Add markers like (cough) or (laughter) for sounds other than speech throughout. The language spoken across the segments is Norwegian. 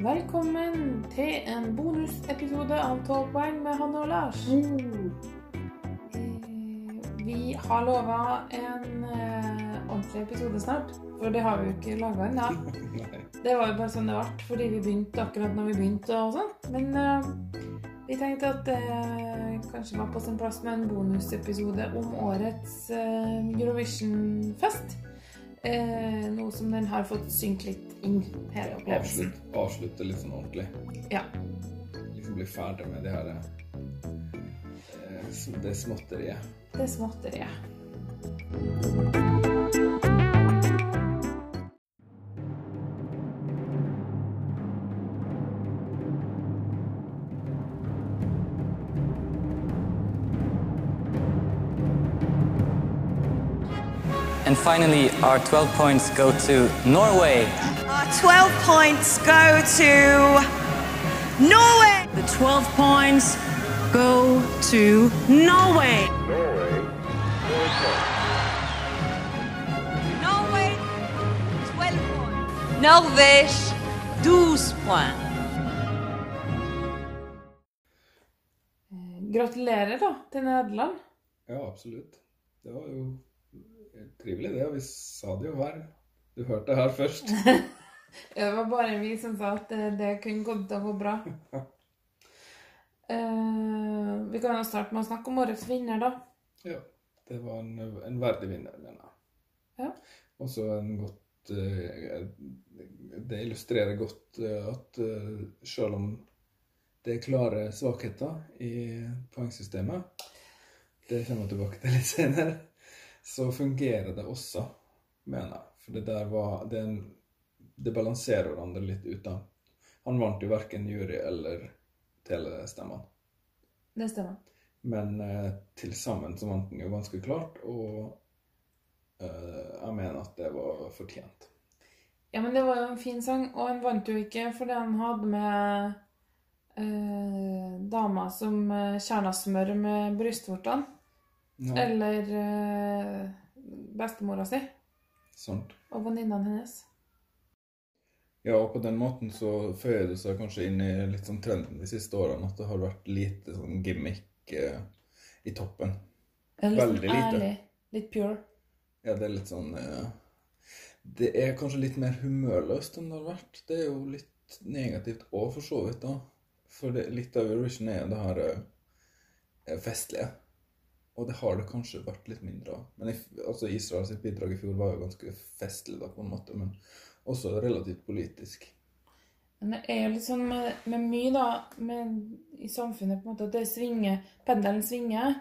Velkommen til en bonusepisode av Talkvine med Hanne og Lars. Eh, Vi har lova en eh, ordentlig episode snart, for det har vi jo ikke laga ennå. (laughs) Det var jo bare sånn det ble, fordi vi begynte akkurat når vi begynte og sånn. Men eh, vi tenkte at det kanskje var på sin plass med en bonusepisode om årets eh, Eurovision-fest. Eh, noe som den har fått synke litt inn, hele opplevelsen. Avslutt, avslutte litt sånn ordentlig. Ja. Liksom bli ferdig med det her eh, Det småtteriet. Det er småtteriet. And finally, our 12 points go to Norway. Our 12 points go to Norway. The 12 points go to Norway. Norway, 12 points. Norvège, 12 points. Eh, Gratulerer da til Nederland. Ja, absolutt. Det var jo trivelig, det. og Vi sa det jo her. Du hørte det her først. (laughs) Det var bare vi som sa at det, kunne gått til å gå bra. uh, (laughs) vi kan jo starte med å snakke om årets vinner, da. Ja. Det var en, en verdig vinner, mener jeg. Ja. Også en godt uh, Det illustrerer godt eh, at uh, selv om det er klare svakheter i poengsystemet, det kommer jeg tilbake til litt senere, så fungerer det også, mener jeg. For det der var Det, en- det balanserer hverandre litt ut, da. Han vant jo verken jury eller telestemmene. Det stemmer. Men eh, til sammen så vant han jo ganske klart, og eh, jeg mener at det var fortjent. Ja, men det var jo en fin sang, og han vant jo ikke fordi han hadde med eh, dama som kjernesmør kjerna smør med brystvortene. Ja, Eller eh, bestemora si sant. og venninnene hennes. Ja, og på den måten så føyer det seg kanskje inn i litt sånn trenden de siste årene at det har vært lite sånn gimmick eh, i toppen. Litt sånn Veldig lite. ærlig. Litt pure. Ja, det er litt sånn eh, Det er kanskje litt mer humørløst enn det har vært. Det er jo litt negativt òg, for så vidt, da. For det, litt av Eurovision er det her eh, festlige. Og det har det kanskje vært litt mindre av. Men altså Israel sitt bidrag i fjor var jo ganske festlig, da, på en måte. Men også relativt politisk. Men det er jo sånn med, med mye, da, med, i samfunnet, på en måte, at det svinger, pendelen svinger.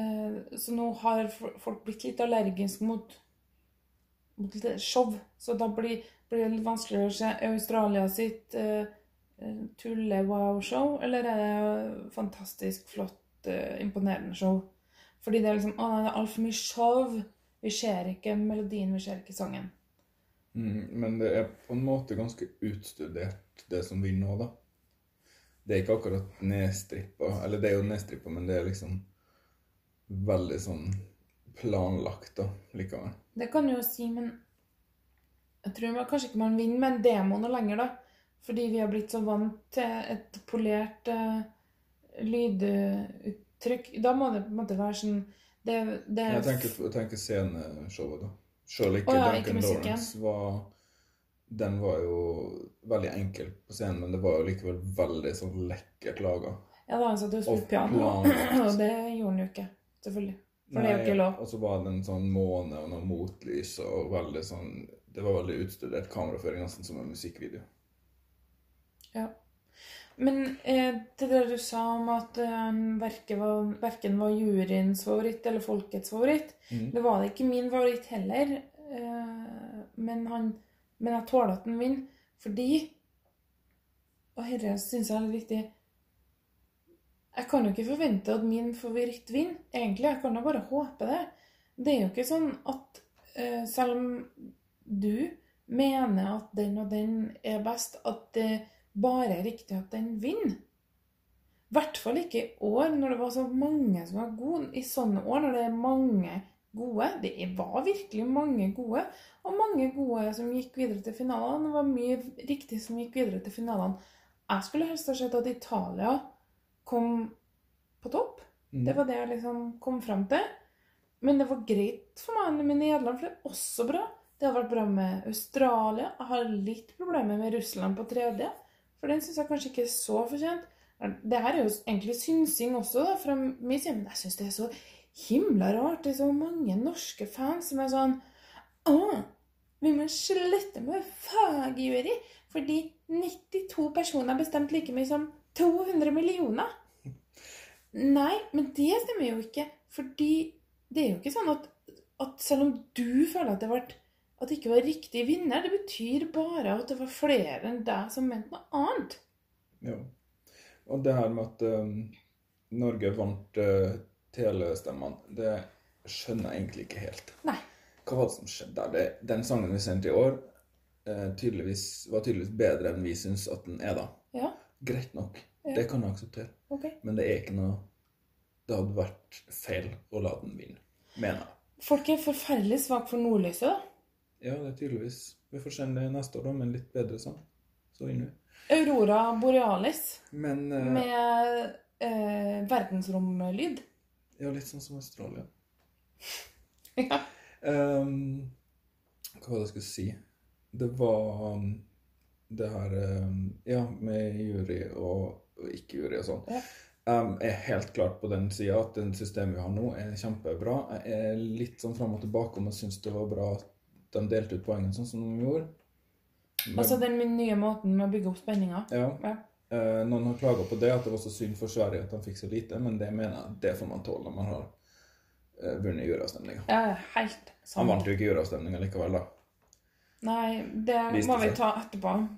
Eh, så nå har folk blitt litt allergiske mot, mot litt show. Så da blir, blir det litt vanskeligere å se Australia sitt eh, eh, tulle-wow-show, eller er det fantastisk flott, eh, imponerende show? Fordi det er liksom Å, nei, det er altfor mye show. Vi ser ikke melodien, vi ser ikke sangen. Mm, men det er på en måte ganske utstudert, det som vinner nå, da. Det er ikke akkurat nedstrippa. Eller det er jo nedstrippa, men det er liksom veldig sånn planlagt, da, likevel. Det kan du jo si, men jeg tror man, kanskje ikke man vinner med en demo noe lenger, da. Fordi vi har blitt så vant til et polert uh, lyduttrykk. Da må det på en måte være sånn Det, det Jeg tenker, tenker sceneshowet, da. Selv ikke oh, ja, Duncan ikke Lawrence var Den var jo veldig enkel på scenen, men det var jo likevel veldig sånn lekkert laga. Ja, da han satt og Og spilte piano, (laughs) og det gjorde han jo ikke. Selvfølgelig. For det er jo ikke lov. Og så var det en sånn måne og noe motlys og veldig sånn Det var veldig utstudert kameraføring, nesten som en musikkvideo. Ja. Men eh, til det du sa om at eh, verken, var, verken var juryens favoritt eller folkets favoritt, mm. det var det ikke min favoritt heller. Eh, men, han, men jeg tåler at den vinner, fordi Og dette syns jeg er litt viktig. Jeg kan jo ikke forvente at min favoritt vinner, egentlig. Jeg kan jo bare håpe det. Det er jo ikke sånn at eh, selv om du mener at den og den er best, at det bare riktig at den vinner. I hvert fall ikke i år, når det var så mange som var gode. I sånne år, når det er mange gode. Det var virkelig mange gode, og mange gode som gikk videre til finalene. Det var mye riktig som gikk videre til finalene. Jeg skulle helst ha sett at Italia kom på topp. Mm. Det var det jeg liksom kom fram til. Men det var greit for meg med Nederland, for det er også bra. Det har vært bra med Australia. Jeg har litt problemer med Russland på tredje, for den syns jeg kanskje ikke er så fortjent. Det her er jo egentlig synsing også, da, fra min side, men jeg syns det er så himla rart. Det er så mange norske fans som er sånn Å, vi må slutte med fagjury, fordi 92 personer har bestemt like mye som 200 millioner. Nei, men det stemmer jo ikke. Fordi det er jo ikke sånn at, at selv om du føler at det, ble, at det ikke var riktig vinner, det betyr bare at det var flere enn deg som mente noe annet. Ja. Og det her med at um, Norge vant uh, telestemmene, det skjønner jeg egentlig ikke helt. Nei. Hva var det som skjedde der? Den sangen vi sendte i år, uh, tydeligvis, var tydeligvis bedre enn vi syns at den er, da. Ja, Greit nok. Ja. Det kan jeg akseptere. ok. Men det er ikke noe Det hadde vært feil å la den vinne, mener jeg. Folk er forferdelig svake for nordlyset, da. Ja, det er tydeligvis. Vi får se det neste år, da, med en litt bedre sang. Så inn. Aurora borealis Men eh, med eh, verdensromlyd. Ja, litt sånn som Australia. (laughs) Ja. Um, hva var det jeg skulle si? Det var um, det her um, Ja, med jury og, og ikke jury og sånn. Ja. Um, jeg er helt klart på den sida at den systemet vi har nå, er kjempebra. Jeg er litt sånn fram og tilbake om jeg syns det var bra at de delte ut poengene sånn som de gjorde. Men- Altså den nye måten med å bygge opp spenninga. ja. Ja. Eh, noen har klaga på det, at det var så synd for Sverige at de fikk så lite, men det mener jeg det får man tåle når man har eh, vunnet juryavstemninga. Ja, helt sant. Han vant jo ikke juryavstemninga likevel, da. Nei, det Viste må vi ta etterpå.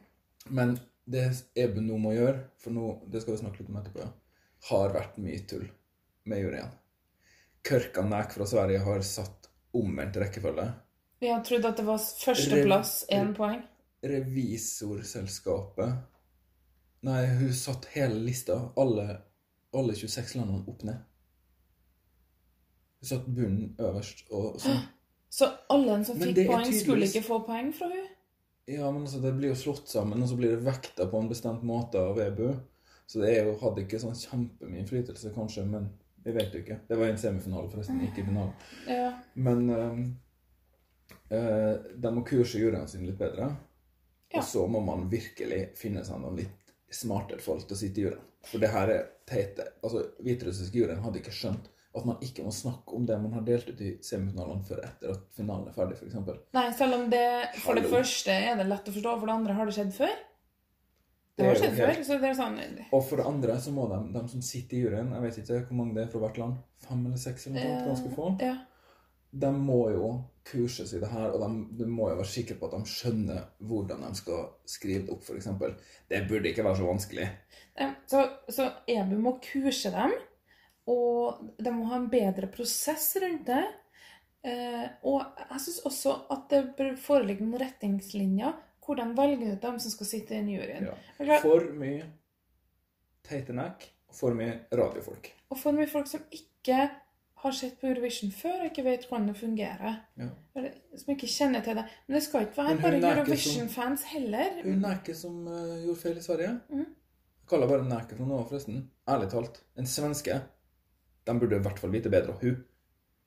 Men det EBU nå må gjøre, for nå, det skal vi snakke litt om etterpå, ja, har vært mye tull med juryen. Kørkanæk fra Sverige har satt omvendt rekkefølge. Vi har trodd at det var førsteplass, én poeng. Revisorselskapet Nei, hun satt hele lista, alle, alle 26 landene, opp ned. Hun satt bunnen øverst og sånn. (gasps) Så alle som Men fikk poeng, tydeligvis... skulle ikke få poeng fra hun? Ja, men altså, det blir jo slått sammen, og så blir det vekta på en bestemt måte av EBU. Så det er jo, hadde ikke sånn kjempemye innflytelse, kanskje, men vi vet jo ikke. Det var i en semifinale, forresten, ikke i finalen. Ja. Men eh, de må kurse juryene sine litt bedre. Ja. Og så må man virkelig finne seg noen litt smartere folk til å sitte i juryen. For det her er teite. Altså, Hviterussiske juryen hadde ikke skjønt at man ikke må snakke om det man har delt ut i semifinalene før etter at finalen er ferdig, f.eks. Nei, selv om det for det første er det lett å forstå, for det andre har det skjedd før. Det Det har skjedd før, så det er sånn Og for det andre så må de, de som sitter i juryen, jeg vet ikke hvor mange det er fra hvert land, fem eller seks eller noe, ganske få, Ja. de må jo kurses i det her, og de, de må jo være sikre på at de skjønner hvordan de skal skrive det opp, f.eks. Det burde ikke være så vanskelig. Så, så EBU må kurse dem, og de må ha en bedre prosess rundt det. Eh, og jeg syns også at det bør foreligge noen retningslinjer hvor de velger ut dem som skal sitte i den juryen. Ja. For mye teitenekk og for mye radiofolk. Og for mye folk som ikke har sett på Eurovision før og ikke vet hvordan det fungerer. Ja. Som ikke kjenner til det. Men det skal ikke være bare er ikke Eurovision-fans heller. Hun Neke som uh, gjorde feil i Sverige. Mm. Jeg kaller bare Neke for noe, forresten. Ærlig talt. En svenske. De burde i hvert fall vite bedre. Hun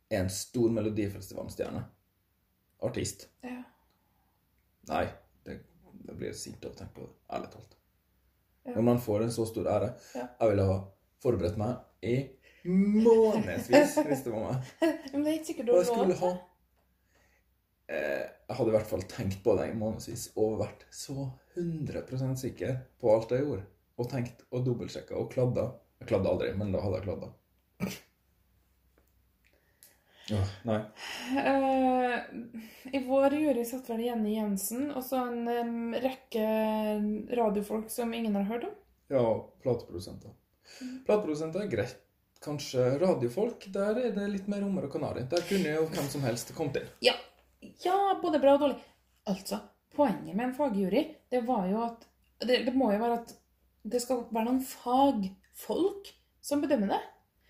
er en stor Melodifestivalstjerne. Artist. Ja. Nei, det, det blir sint av å tenke på det. Ærlig talt. Ja. Når man får en så stor ære Ja. Jeg ville ha forberedt meg i månedsvis var meg. Men det er ikke sikkert du har lov til. eh, Jeg hadde i hvert fall tenkt på det i månedsvis og vært så 100% sikker på alt jeg gjorde. Og tenkt og dobbeltsjekka og kladda. Jeg kladda aldri, men da hadde jeg kladda. Oh, nei. Uh, I vår jury satt vel Jenny Jensen og så en um, rekke radiofolk som ingen har hørt om. Ja, plateprodusenter. Plateprodusenter er greit. Kanskje radiofolk. Der er det litt mer hummer og kanari. Der kunne jo hvem som helst kommet inn. Ja, ja både bra og dårlig. Altså, poenget med en fagjury, det var jo at det, det må jo være at det skal være noen fagfolk som bedømmer det.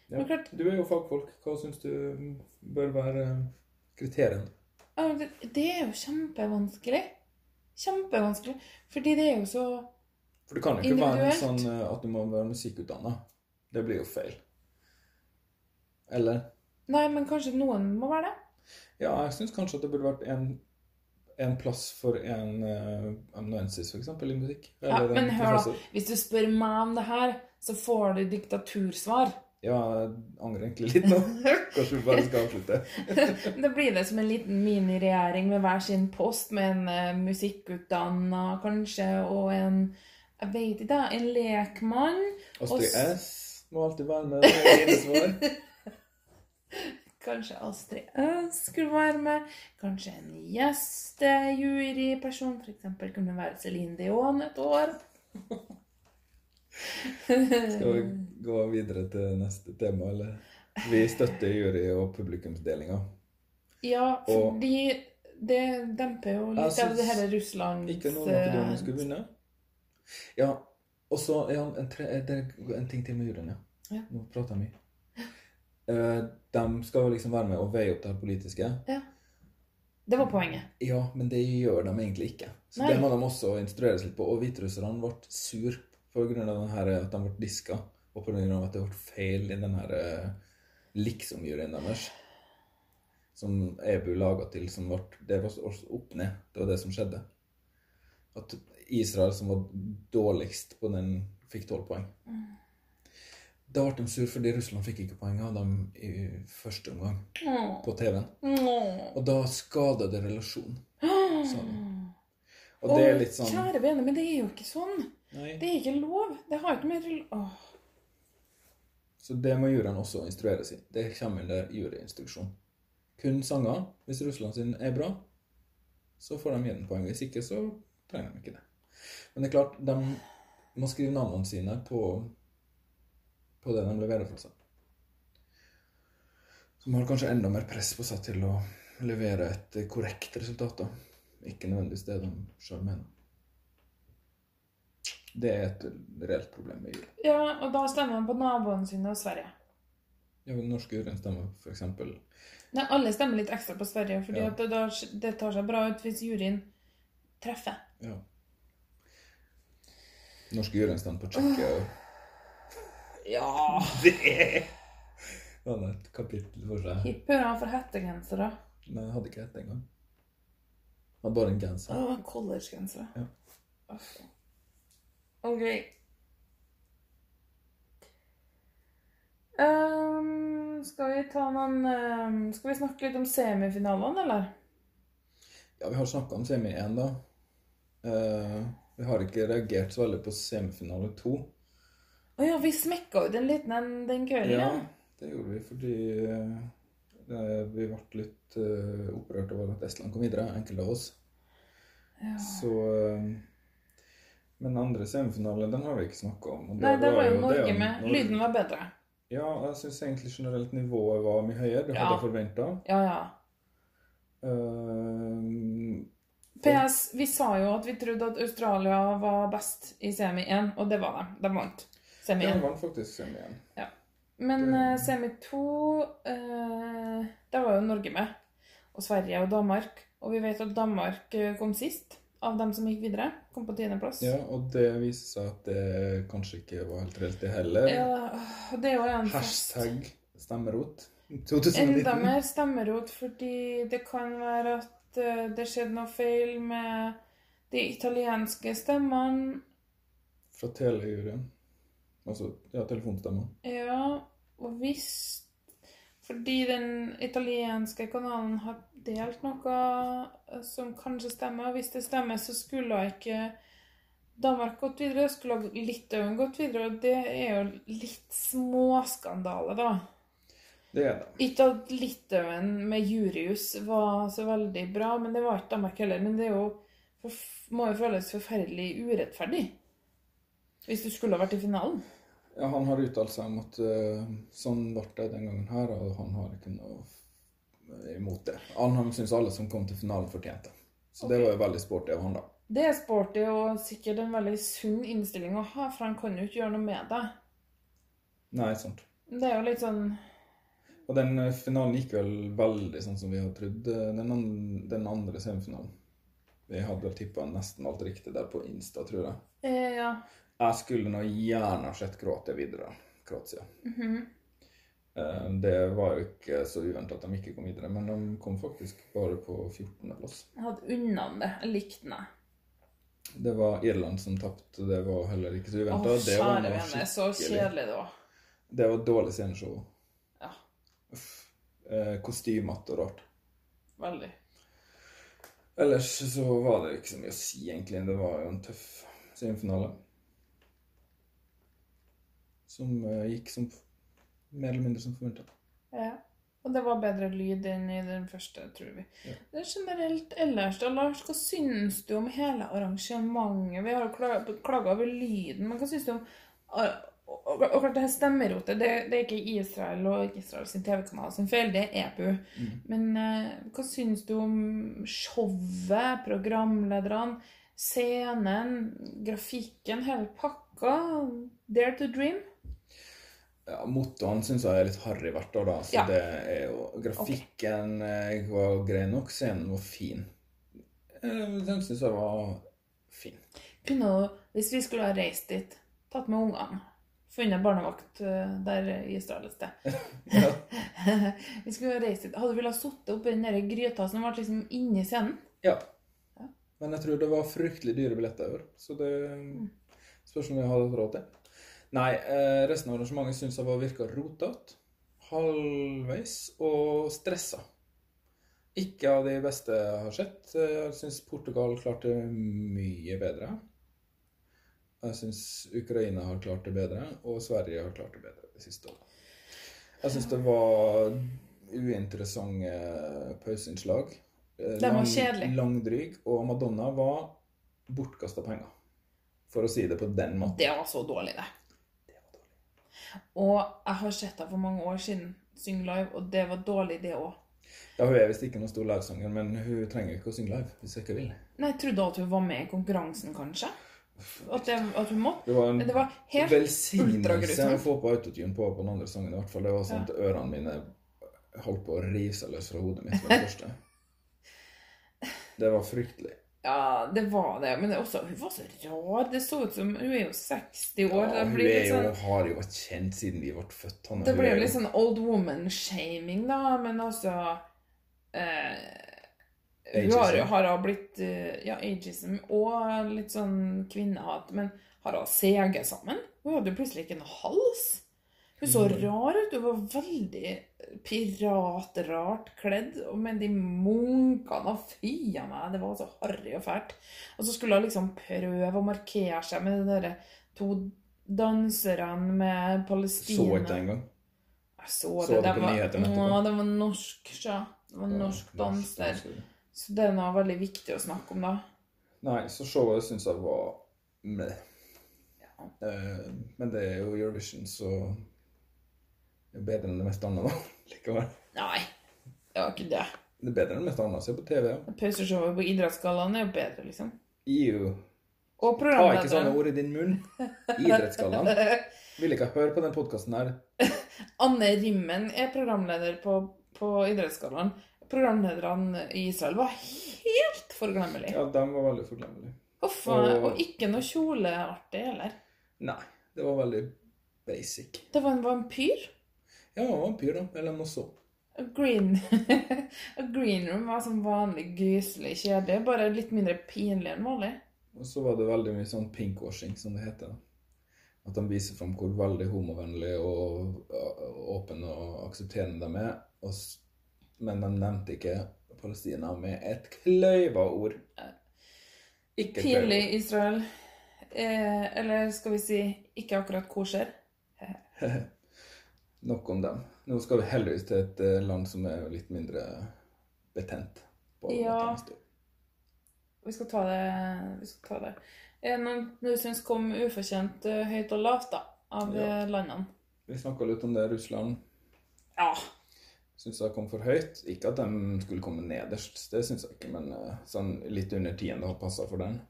Ja. Men klart, Du er jo fagfolk. Hva syns du bør være kriteriene? det, det er jo kjempevanskelig. Kjempevanskelig. Fordi det er jo så individuelt. For det kan jo ikke være sånn eh, at du må være musikkutdanna. Det blir jo feil. Eller? Nei, men kanskje noen må være det? Ja, jeg syns kanskje at det burde vært en, en plass for en uh, amanuensis, f.eks., i musikk. Ja, men hør da, hvis du spør meg om det her, så får du diktatursvar. Ja, jeg angrer egentlig litt nå. (laughs) Kanskje vi bare skal avslutte. (laughs) Da blir det som en liten miniregjering med hver sin post, med en uh, musikkutdanna kanskje, og en jeg vet ikke, da, en lekmann. Astrid S må alltid være med. Det er. (laughs) Kanskje Astrid S skulle være med. Kanskje en gjestejuryperson, f.eks. kunne være Celine Dion et år. Skal vi gå videre til neste tema, eller? Vi støtter jury- og publikumsdelinga. Ja, Og- det demper jo litt av det her Russland Ikke noe Makedonia skulle vinne. Ja, og så ja, en, en ting til med juryen, ja. Ja. Nå prater jeg mye. Eh, de skal liksom være med og veie opp det her politiske. Det var poenget. Ja, men det gjør de egentlig ikke. Så Nei. det må de også instrueres litt på. Og hviterusserne ble sur av at de ble diska, og av at det ble feil i den her eh, liksom-juryen deres. Som EBU laga til, som ble Det var også opp ned. Det var det som skjedde. At Israel, som var dårligst på den, fikk tolv poeng. Da ble de sur fordi Russland fikk ikke poeng av dem i første omgang Åh. på TV-en. Åh. Og da skada det relasjonen. Og det er litt sånn Kjære vene, men det er jo ikke sånn. Nei. Det er ikke lov. Det har ikke mer Åh. Så det må juryen også instrueres i. Det kommer under juryinstruksjon. Kun sanger. Hvis Russland sin er bra, så får de igjen poeng. Hvis ikke, så trenger de ikke det. Men det er klart, de må skrive navnene sine på, på det de leverer fra seg. De har kanskje enda mer press på seg til å levere et korrekt resultat. da. Ikke nødvendigvis det de sjøl mener. Det er et reelt problem med jul. Ja, og da stemmer man på naboene sine og Sverige. Ja, men norske juryen stemmer eksempel Nei, alle stemmer litt ekstra på Sverige, fordi Ja. det, det tar seg bra ut hvis juryen treffer. Ja. Norske juryen stemmer på Tsjekkia. Ja! (laughs) Det var et kapittel for seg. Hipp han for hettegensere. Nei, jeg hadde ikke hette engang. Han hadde bare en genser. Åh, Collegegenser. Ja. OK. Um, skal vi ta noen um, Skal vi snakke litt om semifinalene, eller? Ja, vi har snakka om semi 1, da. Uh, vi har ikke reagert så veldig på semifinale 2. Å ja, vi smekka ut en liten en den kvelden, Ja, ja. det gjorde vi fordi eh, vi ble litt eh, opprørt over at Estland kom videre, enkelte av oss. ja. Så eh, Men andre semifinale, den har vi ikke snakka om. Nei, det det var jo det Norge er med. Lyden var bedre. Ja, jeg syns egentlig generelt nivået var mye høyere. Det Ja. hadde jeg forventa. Ja, ja. Uh, PS, vi sa jo at vi trodde at Australia var best i semi 1, og det var de. De vant semi ja, 1. vant faktisk semi igjen. Men Det- uh, semi 2 uh, Der var jo Norge med. Og Sverige og Danmark. Og vi vet at Danmark eh, kom sist av dem som gikk videre. Kom på tiendeplass. Ja, og det viser seg at det kanskje ikke var helt det heller. Ja, det var jo en Hashtag stemmerot. Enda mer stemmerot fordi det kan være at eh, det skjedde noe feil med de italienske stemmene. Fra telejuryen. Altså ja, telefonstemmer. Ja, og hvis Fordi den italienske kanalen har delt noe eh, som kanskje stemmer, hvis det stemmer, så skulle ikke Danmark gått videre, skulle Litauen gått videre, og det er jo litt småskandale, da. Det er det. Ikke at Litauen med Jurius var så veldig bra, men det var ikke Danmark heller. Men det jo, må jo føles forferdelig urettferdig. Hvis du skulle ha vært i finalen. Ja, han har uttalt seg om at uh, sånn ble det den gangen her, og han har ikke noe imot det. Han, syns alle som kom til finalen, fortjente. Så det var jo veldig sporty av han, da. Det er sporty og sikkert en veldig sunn innstilling å ha, for han kan jo ikke gjøre noe med det. Nei, sant. Det er jo litt sånn Og den eh, finalen gikk vel veldig sånn som vi hadde trodd. eh, Den, an- den andre semifinalen. Vi hadde vel tippa nesten alt riktig der på Insta, tror jeg. eh, Ja. Jeg skulle nå gjerne sett Kroatia videre. Kroatia. Eh, Det var jo ikke så uventa at de ikke kom videre, men de kom faktisk bare på 14.-plass. Jeg hadde unna det. Jeg likte den. Det var Irland som tapte, det var heller ikke så uventa. Oh, det var noe skikkelig. så kjedelig det var. Det var dårlig sceneshow. Ja, Eh, Kostymete og rart. veldig. Ellers så var det ikke så mye å si, egentlig. Det var jo en tøff semifinale. Som uh, gikk som mer eller mindre som forventa. Ja. Og det var bedre lyd enn i den første, tror vi. Ja. Det er generelt ellers, da, Lars, hva syns du om hele arrangementet? Vi har jo klaga over lyden, men hva syns du om og, og, klart det her stemmerotet, det, det er ikke Israel og ikke Israel sin TV-kanal sin feil, det er EPU. Men eh, hva syns du om showet, programlederne, scenen, grafikken, hele pakka? Dare to dream? Ja, Mottoen syns jeg er litt harry hvert år, da. Så Ja. det er jo Grafikken okay. var grei nok. Scenen var fin. Eh, Den syns jeg var fin. Kunne du, hvis vi skulle ha reist dit, tatt med ungene, funnet barnevakt eh, der i Israel et sted (laughs) (laughs) Vi skulle ha reist dit. Hadde du villet sitte oppi den der gryta som ble liksom inni scenen? ja. Men jeg tror det var fryktelig dyre billetter i år, så det spørs om vi hadde råd til. Nei, eh, resten av arrangementet syns jeg var virka rotete, halvveis og stressa. Ikke av de beste jeg har sett. Jeg syns Portugal klarte mye bedre. Jeg syns Ukraina har klart det bedre, og Sverige har klart det bedre det siste året. Jeg syns det var uinteressante pauseinnslag. Den De var kjedelig. Langdryg, og Madonna var bortkasta penger. For å si det på den måten. Det var så dårlig, det. Og jeg har sett henne for mange år siden synge live, og det var dårlig, det òg. Ja, Hun er visst ikke noen stor livesanger, men hun trenger ikke å synge live hvis hun ikke vil. Nei, jeg trodde at hun var med i konkurransen, kanskje. At, det, at hun måtte. Det var en det var helt velsignelse å få på autotune på på den andre sangen. i hvert fall. Det var sånn at ørene mine holdt på å rive seg løs fra hodet mitt med det (laughs) første. Det var fryktelig. Ja, det var det. Men det også, hun var så rar. Det så ut som Hun er jo 60 år. Ja, hun er jo, sånn har jo vært kjent siden vi ble født. Hanne. Det blir jo litt sånn old woman-shaming, da, men altså eh, Hun har, har blitt eh, Ja, ageism og litt sånn kvinnehat, men har hun seget sammen? Hun hadde jo plutselig ikke noe hals. Hun så Mm. rar ut. Hun var veldig piratrart kledd, med de munkene og fy a meg, det var så harry og fælt. Og så skulle hun liksom prøve å markere seg med de der to danserne med Palestina. Så ikke det engang. Jeg så Så det. det det på var? Ja, det var norsk, sjø. Det var norsk dans der. Så det er noe veldig viktig å snakke om, da. Nei, så showet syns jeg var med. Ja. Eh, men det er jo Eurovision, så det bedre enn det meste annet, da. (laughs) Likevel. Nei, det var ikke det. Det er bedre enn det meste annet. Se på TV. ja. Pauseshowet på Idrettsgallaen er jo bedre, liksom. EU. Og Ta ikke sånne programlederen ord i din munn. Idrettsgallaen. (laughs) Vil ikke høre på den podkasten her. (laughs) Anne Rimmen er programleder på, på Idrettsgallaen. Programlederne i Israel var helt forglemmelige. Ja, de var veldig forglemmelige. Huff og, og- og ikke noe kjoleartig heller. Nei, det var veldig basic. Det var en vampyr. Ja, han var vampyr, da. Eller noe så. A Green, (laughs) green Room var som vanlig gyselig kjedelig, bare litt mindre pinlig enn vanlig. Og så var det veldig mye sånn pinkwashing, som det heter. At de viser fram hvor veldig homovennlige og åpne og aksepterende de er. Og, men de nevnte ikke Palestina med et kløyva ord. Ikke Pinlig kløyva. Israel. Eh, eller skal vi si ikke akkurat kosher. (laughs) Nok om dem. Nå skal vi heldigvis til et eh, land som er litt mindre betent. på Ja. Vi skal ta det. Vi skal ta det. Noen du syns kom ufortjent eh, høyt og lavt, da? Av Ja. eh, landene? Vi snakka litt om det. Russland Ja. syns det kom for høyt. Ikke at de skulle komme nederst, det syns jeg ikke, men eh, sånn litt under tiende har passa for den.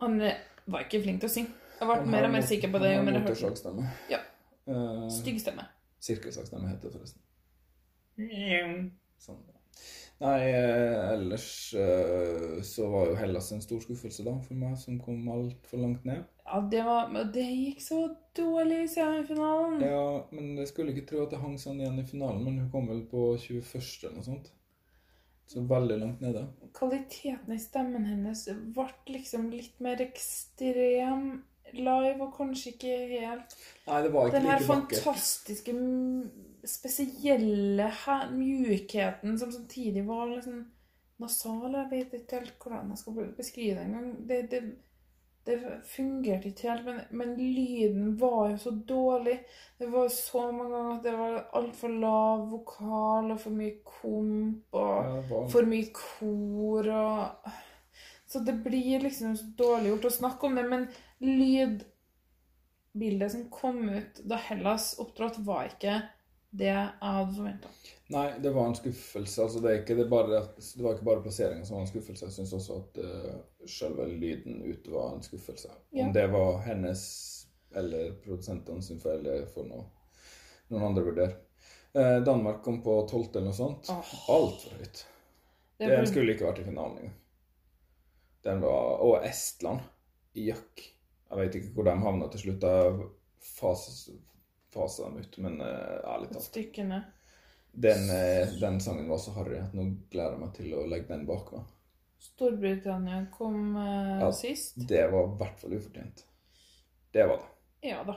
Han eh, var ikke flink til å synge. Jeg ble mer og mer sikker på det han har motorsagstemme. Ja. Eh, Stygg stemme. Sirkelsaks de heter, forresten. Sånn. Nei, eh, ellers eh, så var jo Hellas en stor skuffelse da for meg, som kom altfor langt ned. Ja, det var Det gikk så dårlig i semifinalen. Ja, men jeg skulle ikke tro at det hang sånn igjen i finalen, men hun kom vel på 21. eller noe sånt. Så veldig langt nede. Kvaliteten i stemmen hennes ble liksom litt mer ekstrem live, og kanskje ikke helt Nei, det var ikke Den her vakkert. fantastiske, m- spesielle mjukheten som samtidig var liksom nasal. Jeg vet ikke helt hvordan jeg skal beskrive det engang. Det, det, det fungerte ikke helt, men, men lyden var jo så dårlig. Det var så mange ganger at det var altfor lav vokal og for mye komp og Ja, for mye kor og Så det blir liksom dårlig gjort å snakke om det, men lydbildet som kom ut da Hellas opptrådte, var ikke det jeg hadde forventa. Nei, det var en skuffelse. Altså, det, ikke, det, bare, det var ikke bare plasseringen som var en skuffelse. Jeg syns også at uh, selve lyden ute var en skuffelse. Ja. Om det var hennes eller produsentene sin feil, det får noe, noen andre vurdere. Eh, Danmark kom på tolvte eller noe sånt. Oh. Altfor høyt. Det det skulle ikke vært i finalen engang. Den var Og Estland. Jøkk. Jeg vet ikke hvor de havna til slutt. Jeg fasa fasa dem ut, men uh, ærlig talt. Stykkene. Den, eh, den sangen var så harry at nå gleder jeg meg til å legge den bak meg. Storbritannia kom eh, Ja. sist. Det var i hvert fall ufortjent. Det var det. Ja da.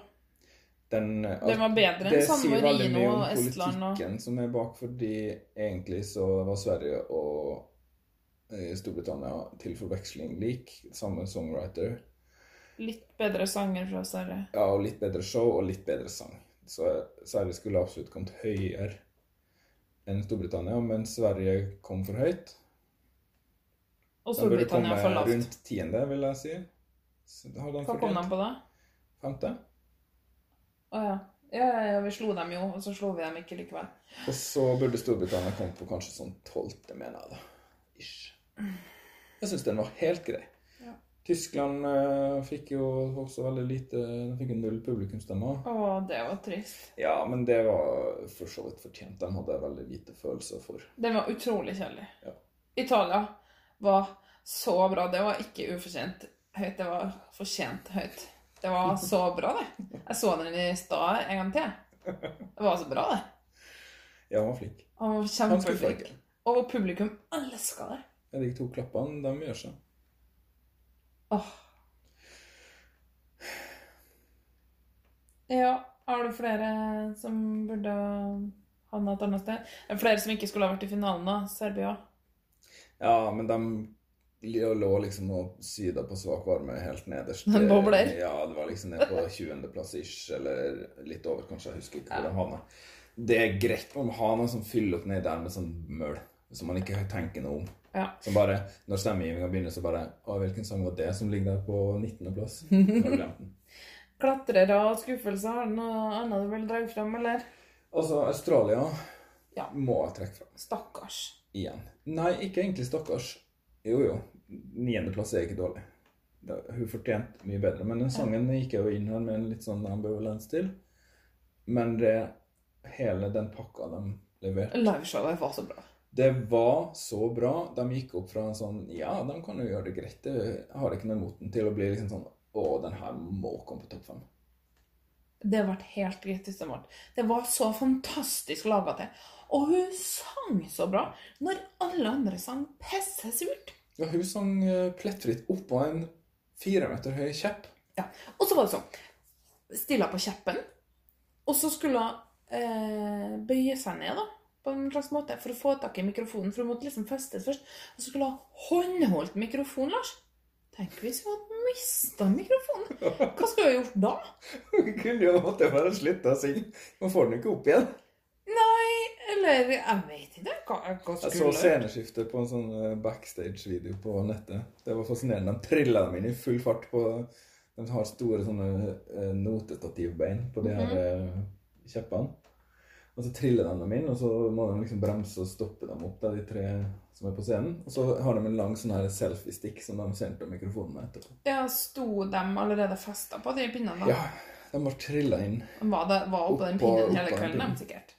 Den, eh, Den var bedre enn Sandmarin og Estland. det sier veldig mye om politikken og- som er bak, fordi egentlig så var Sverige og eh, Storbritannia til forveksling lik. Samme songwriter. Litt bedre sanger fra Sverige. Ja, og litt bedre show og litt bedre sang. Så Sverige skulle absolutt kommet høyere enn Storbritannia, men Sverige kom for høyt. Og Storbritannia for lavt. rundt tiende, vil jeg si. Hva kom de på da? Femte. Å ja. Ja, ja, ja, vi slo dem jo, og så slo vi dem ikke likevel. Og så burde Storbritannia komme på kanskje sånn tolvte, mener jeg da. Ish. Jeg syns den var helt grei. Ja. Tyskland uh, fikk jo også veldig lite De fikk jo null publikumsstemmer. Å, det var trist. Ja, men det var for så vidt fortjent. De hadde veldig lite følelser for. Den var utrolig kjedelig. Ja. Italia var så bra. Det var ikke ufortjent høyt, det var fortjent høyt. Det var så bra, det. Jeg så den i stad en gang til. Det var så bra, det. Ja, han var flink. Han var kjempeflink. Og publikum elska det. Ja, de to klappene, de gjør seg. Åh. Ja, har du flere som burde havna et annet sted? Er Flere som ikke skulle ha vært i finalen, da? Serbia? Ja, men de lå liksom og syda på svak varme helt nederst. En bobler. Ja, det var liksom ned på 20.-plass ish, eller litt over, kanskje. Jeg husker ikke hvor Ja. de havna. Det er greit å ha noe som fyller opp nedi der med sånn møl, som man ikke tenker noe om. Ja. Som bare, når stemmegivinga begynner, så bare Å, hvilken sang var det som ligger der på 19.-plass? (laughs) Har du glemt? Klatrere og skuffelser, har du noe annet du vil dra frem, eller? Altså, Australia Ja. må jeg trekke fram. Stakkars. igjen. Nei, ikke egentlig stakkars. Jo, jo. Niendeplass er ikke dårlig. Det, hun fortjente mye bedre. Men den sangen gikk jeg jo inn her med en litt sånn ambivalens til. Men det, hele den pakka de leverte Liveshowet var så bra. Det var så bra. De gikk opp fra en sånn Ja, de kan jo gjøre det greit. Det jeg har ikke noe imot den til å bli liksom sånn Å, den her må komme på topp fem. Det ble helt greit det var så fantastisk laga til. Og hun sang så bra når alle andre sang pissesurt. Ja, hun sang eh, plettfritt oppå en fire meter høy kjepp. Ja. Og så var det sånn Stilla på kjeppen, og så skulle hun eh, bøye seg ned, da. På en slags måte, For å få tak i mikrofonen. For hun måtte liksom festes først. Og så skulle hun håndholdt mikrofonen, Lars. Tenk hvis hun hadde mista mikrofonen. Hva skulle hun gjort da? (laughs) Hun kunne jo måtte bare slutte å synge. Hun får den ikke opp igjen. Nei, eller Jeg vet ikke. Hva, hva Jeg så sceneskiftet på en sånn eh, backstage-video på nettet. Det var fascinerende. De trilla dem inn i full fart på De har store sånne eh, notestativbein på de her eh, kjeppene. Og så triller de dem inn, og så må de liksom bremse og stoppe dem opp, da, de tre som er på scenen. Og så har de en lang sånn her selfie-stick som de sendte mikrofonen med etterpå. Ja, Sto de allerede festa på de pinnene? da? Ja, De var trilla inn. De var, det, var oppå den pinnen hele kvelden, de sikkert.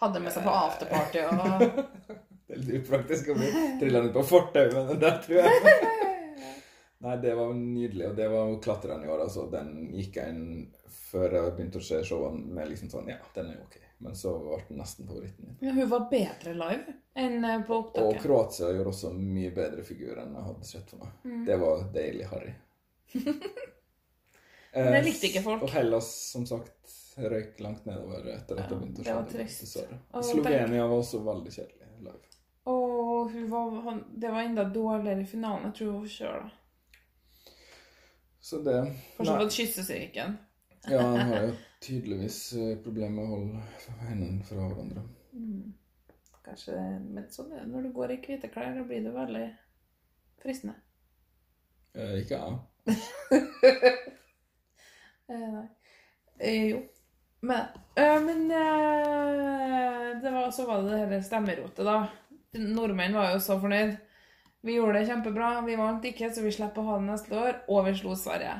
Hadde med seg på afterparty og (laughs) Det er litt upraktisk å bli trilla ned på fortauet, men det tror jeg. (laughs) Nei, det var nydelig, og det var klatreren i år. altså. Den gikk jeg inn før jeg begynte å se showene med liksom sånn Ja, den er ok. Men så ble den nesten favoritten min. Men hun var bedre live enn på opptaket. Og. Kroatia gjorde også mye bedre figur enn jeg hadde sett for meg. Det var deilig harry. (laughs) Men det likte ikke folk. Og Hellas, som sagt, røyk langt nedover etter at Ja, jeg begynte å det var trist. Og Slovenia var også veldig kjedelig live. Og var, det var enda dårligere i finalen. Jeg tror hun da. Så det Kanskje Nei. på kyssesyken. Ja, han har jo tydeligvis eh, problemer med å holde hendene fra hverandre. Kanskje, men sånn er det når du går i hvite klær. Da blir det veldig fristende. Eh, ikke jeg. (laughs) Eh, nei. Eh, jo. Men, eh, men eh, det var, så var det det hele stemmerotet, da. Nordmenn var jo så fornøyd. Vi gjorde det kjempebra. Vi vant ikke, så vi slipper å ha det neste år. Og vi slo Sverige.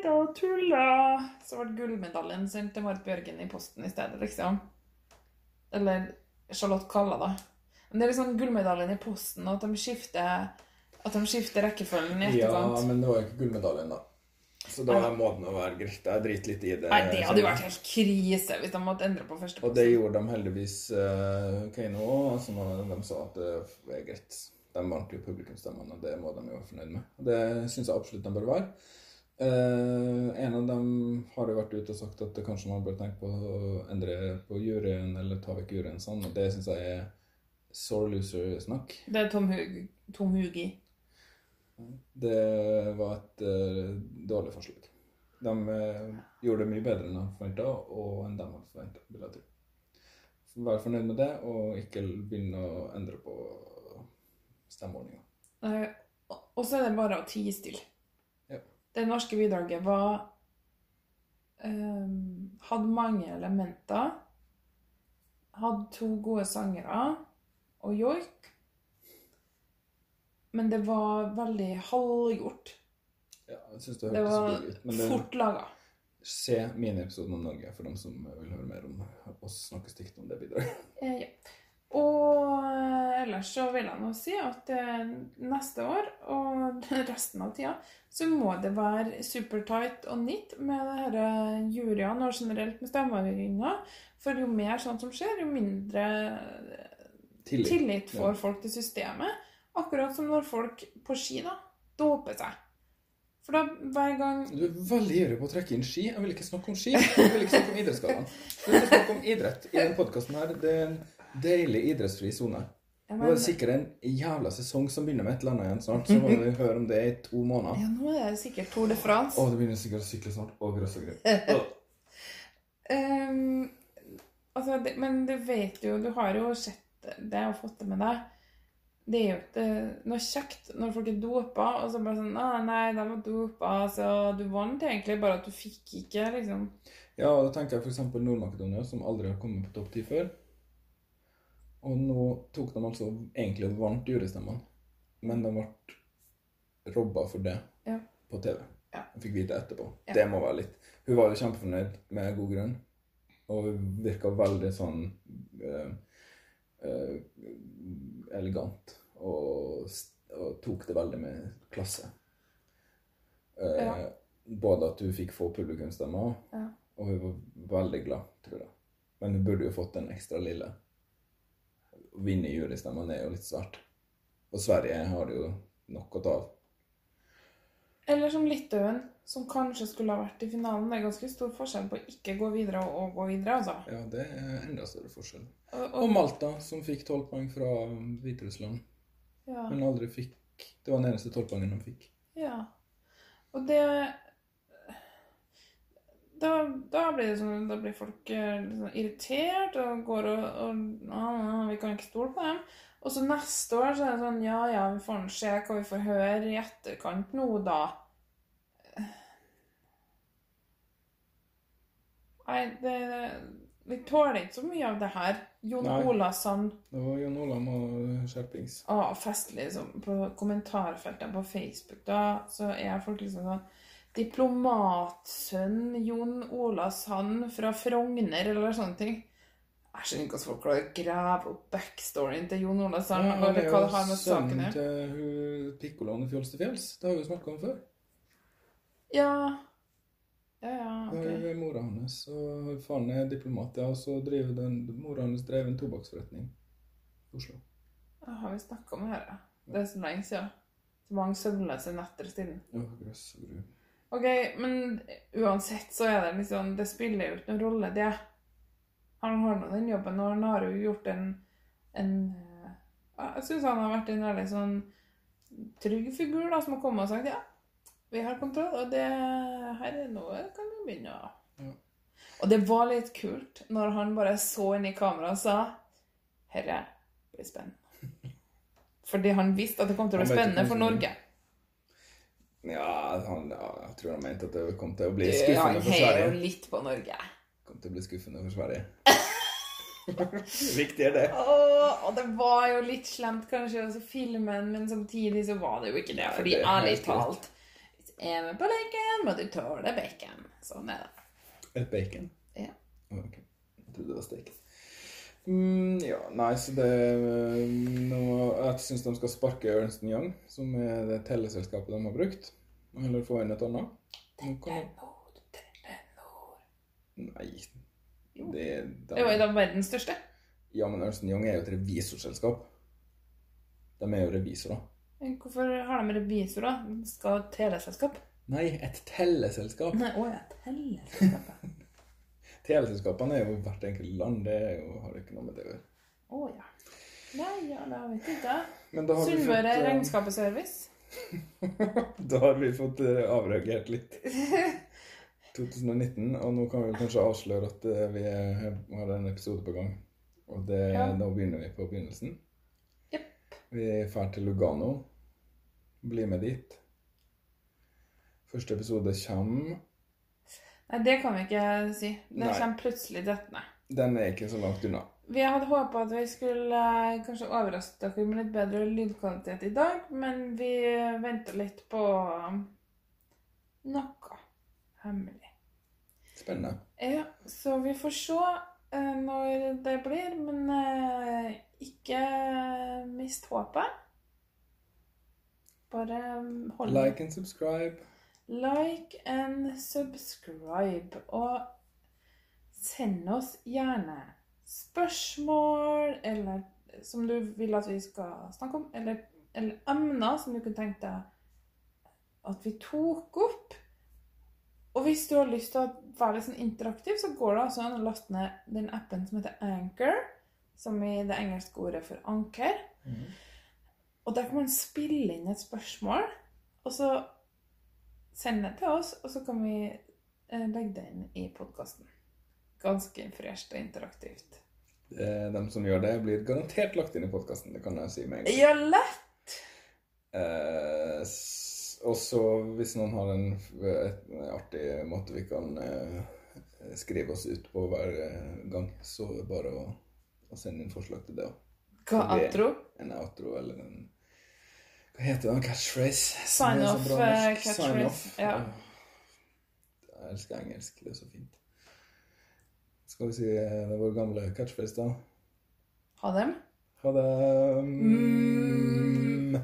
Nei da, tulla! Så ble gullmedaljen sendt til Marit Bjørgen i posten i stedet, liksom. Eller Charlotte Kalla, da. Men det er liksom gullmedaljen i posten, og at de skifter, at de skifter rekkefølgen i Ja, men det var jo ikke gullmedaljen, da. Så da må den jo være greit. Jeg driter litt i det. Nei, det hadde jo vært helt krise hvis de måtte endre på første Og det gjorde de heldigvis uh, Keiino òg. Altså, de sa at det er greit. De vant jo publikumsstemmene, og det må de jo være fornøyd med. Og det syns jeg absolutt de bør være. Eh, en av dem har jo vært ute og sagt at kanskje man bør tenke på å endre på juryen, eller ta vekk juryen sånn, og det syns jeg er sore loser-snakk. Det er Tom, Hug, Tom Hugi. Det var et uh, dårlig forslag. De uh, gjorde det mye bedre enn de forventa, og enn de hadde forventa, vil jeg tro. Vær fornøyd med det, og ikke begynne å endre på stemmeordninga. Og så er det bare å tie stille. Det norske bidraget var um, Hadde mange elementer. Hadde to gode sangere og joik. Men det var veldig halvgjort. Ja, jeg synes det Det var ut. Men det, fort laga. se miniepisoden om Norge for dem som vil høre mer om oss snakke stygt om det bidraget. Eh, ja. Og eh, ellers så vil jeg nå si at eh, neste år og (laughs) resten av tida så må det være supertight og neat med eh, juryene og generelt med stemmeavgivninga. For jo mer sånt som skjer, jo mindre eh, Tillit. tillit får Ja. folk til systemet. Akkurat som når folk på ski da, doper seg. For da hver gang Du er veldig ivrig på å trekke inn ski. Jeg vil ikke snakke om ski. Jeg vil ikke snakke om idrettsgallaen. Jeg vil snakke om idrett i denne podkasten her. Det deilig idrettsfri sone. Nå er det sikkert en jævla sesong som begynner med et eller annet igjen snart. Så må vi (laughs) høre om det i to måneder. ja, nå er det sikkert Tour de France. Å, det begynner sikkert å sykle snart. Å, grøss og grøt. um, (laughs) altså, det, men du vet jo Du har jo sett det, det og fått det med deg. Det er jo ikke noe kjekt når folk er dopa, og så bare sånn ah, 'Nei, de var dopa, så du vant egentlig, bare at du fikk ikke', liksom. Ja, og da tenker jeg f.eks. Nord-Makedonia, som aldri har kommet på topp ti før. Og nå tok de altså egentlig og vant jurystemmene, men de ble robba for det Ja. på TV. Ja. Jeg fikk vite etterpå. Ja. Det må være litt Hun var jo kjempefornøyd med god grunn, og hun virka veldig sånn øh, øh, elegant og, og tok det veldig med klasse. Ja. Både at hun fikk få publikumsstemmer, Ja. og hun var veldig glad, tror jeg. Men hun burde jo fått den ekstra lille. Å vinne jurystemmene er jo litt svært. Og Sverige har det jo nok å ta av. Eller som Litauen, som kanskje skulle ha vært i finalen. Det er ganske stor forskjell på ikke gå videre og gå videre, altså. Ja, det er enda større forskjell. Og, Og og, Malta, som fikk tolv poeng fra Hviterussland, ja. men aldri fikk Det var den eneste tolvpoengen de fikk. Ja. Og det da, da blir det sånn Da blir folk sånn irritert og går og, og ah, Vi kan ikke stole på dem. Og så neste år så er det sånn Ja, ja, vi får se hva vi får høre i etterkant nå, da. Nei, det Vi tåler ikke så mye av det her. Jon Nei. Ola Sand Det var Jon Olav med skjerpings. ah, festlig liksom, på kommentarfeltene på Facebook, da, så er folk liksom sånn diplomatsønn Jon Ola Sand fra Frogner, eller sånne ting. Jeg skjønner ikke hvordan folk klarer å grave opp backstoryen til Jon Ola Sand, Ja, eller er hva det har med saken å til hun i Fjols til fjells. Det har vi jo snakka om før. Ja. Ja, ja, Hun Det er mora hans, og faren er diplomat, ja, og så driver den, mora hans drev en tobakksforretning i Oslo. Ja, Har vi snakka om det her? ja? Det er så lenge siden. Så mange søvnløse netter siden. Å, grøss og gru. Ok, men uansett så er det liksom Det spiller jo ikke noen rolle, det. Han har nå den jobben, og han har jo gjort en, en eh, Jeg syns han har vært en veldig sånn trygg figur da, som har kommet og sagt ja, vi har kontroll, og det her er noe kan vi begynne å Ja. Og det var litt kult når han bare så inn i kameraet og sa Herre blir spennende. (laughs) Fordi han visste at det kom til å bli spennende for Norge. Ja, han, ja, jeg tror han mente at det kom til å bli Du, skuffende han for heier jo Sverige. litt på Norge. Kom til å bli skuffende for Sverige. (laughs) Viktig er det. Åh, og det var jo litt slemt kanskje å filmen, den, men samtidig så var det jo ikke det. Nei, Fordi ærlig talt, hvis jeg er med på leken, må du tåle bacon. Sånn er det. Et bacon? Ja. Ok. Jeg trodde det var steak. Mm, ja, nei, så det nå, Jeg syns de skal sparke Ernst Young, som er det telleselskapet de har brukt, og heller få inn et annet. Nå kan Telenor, Telenor. Nei Jo. det, Det var jo da verdens største. Ja, men Ernst Young er jo et revisorselskap. De er jo revisorer. Men Hvorfor har de revisorer? De skal ha teleselskap. Nei, et telleselskap. Nei, å ja, teleselskapet. (laughs) Teleselskapene er jo hvert enkelt land. Det jo, har ikke noe med det å gjøre. Å ja. Nei, ja, da vet jeg ikke. Vi Sunnmøre fått, eh, Regnskapsservice. (laughs) Da har vi fått eh, avreagert litt. (laughs) 2019, og nå kan vi kanskje avsløre at eh, vi er- har en episode på gang. Og det, Ja. nå begynner vi på begynnelsen. Yep. Vi drar til Lugano. Bli med dit. Første episode kommer Nei, det kan vi ikke si. Den Nei. kommer plutselig dettende. Den er ikke så langt unna. Vi hadde håpa at vi skulle eh, kanskje overraske dere med litt bedre lydkvalitet i dag, men vi venter litt på um, noe hemmelig. Spennende. Ja, så vi får se eh, når det blir, men eh, ikke mist håpet. Bare um, hold Like and subscribe. Like and subscribe. Og send oss gjerne spørsmål, eller som du vil at vi skal snakke om, eller, eller emner som du kunne tenkt deg at vi tok opp. Og hvis du har lyst til å være litt sånn interaktiv, så går det altså an å laste ned den appen som heter Anchor, som i det engelske ordet for anker. Og der kan man spille inn et spørsmål, og så sende det til oss, og så kan vi eh, legge det inn i podkasten. Ganske fresht og interaktivt. Eh, De som gjør det, blir garantert lagt inn i podkasten. Det kan jeg si med en gang. Ja, lett! Eh, og så hvis noen har en, en artig måte vi kan eh, skrive oss ut på hver eh, gang, så er det bare å, å sende inn forslag til det òg. Hva outro? En outro eller en Hva heter det? Catchphrase? Sign off, bra eh, catchphrase, Sign off. ja. Jeg elsker engelsk. Det er så fint. Skal vi si eh, det vår gamle catchphrase, da? Ha dem. Ha det. Mm.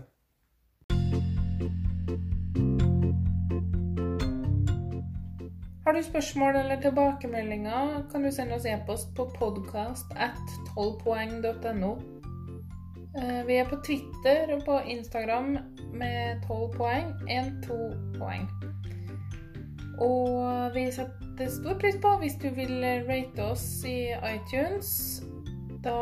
Har du spørsmål eller tilbakemeldinger, kan du sende oss e-post på podcast at 12poeng.no. Eh, Vi er på Twitter og på Instagram med 12 poeng, 1-2 poeng. Og vi setter stor pris på hvis du vil rate oss i iTunes. Da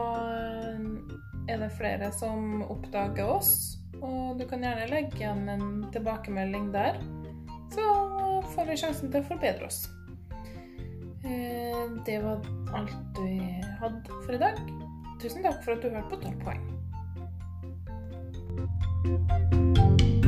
er det flere som oppdager oss, og du kan gjerne legge igjen en tilbakemelding der. Så får vi sjansen til å forbedre oss. Eh, Det var alt vi hadde for i dag. Tusen takk for at du hørte på 12 poeng. Thank you.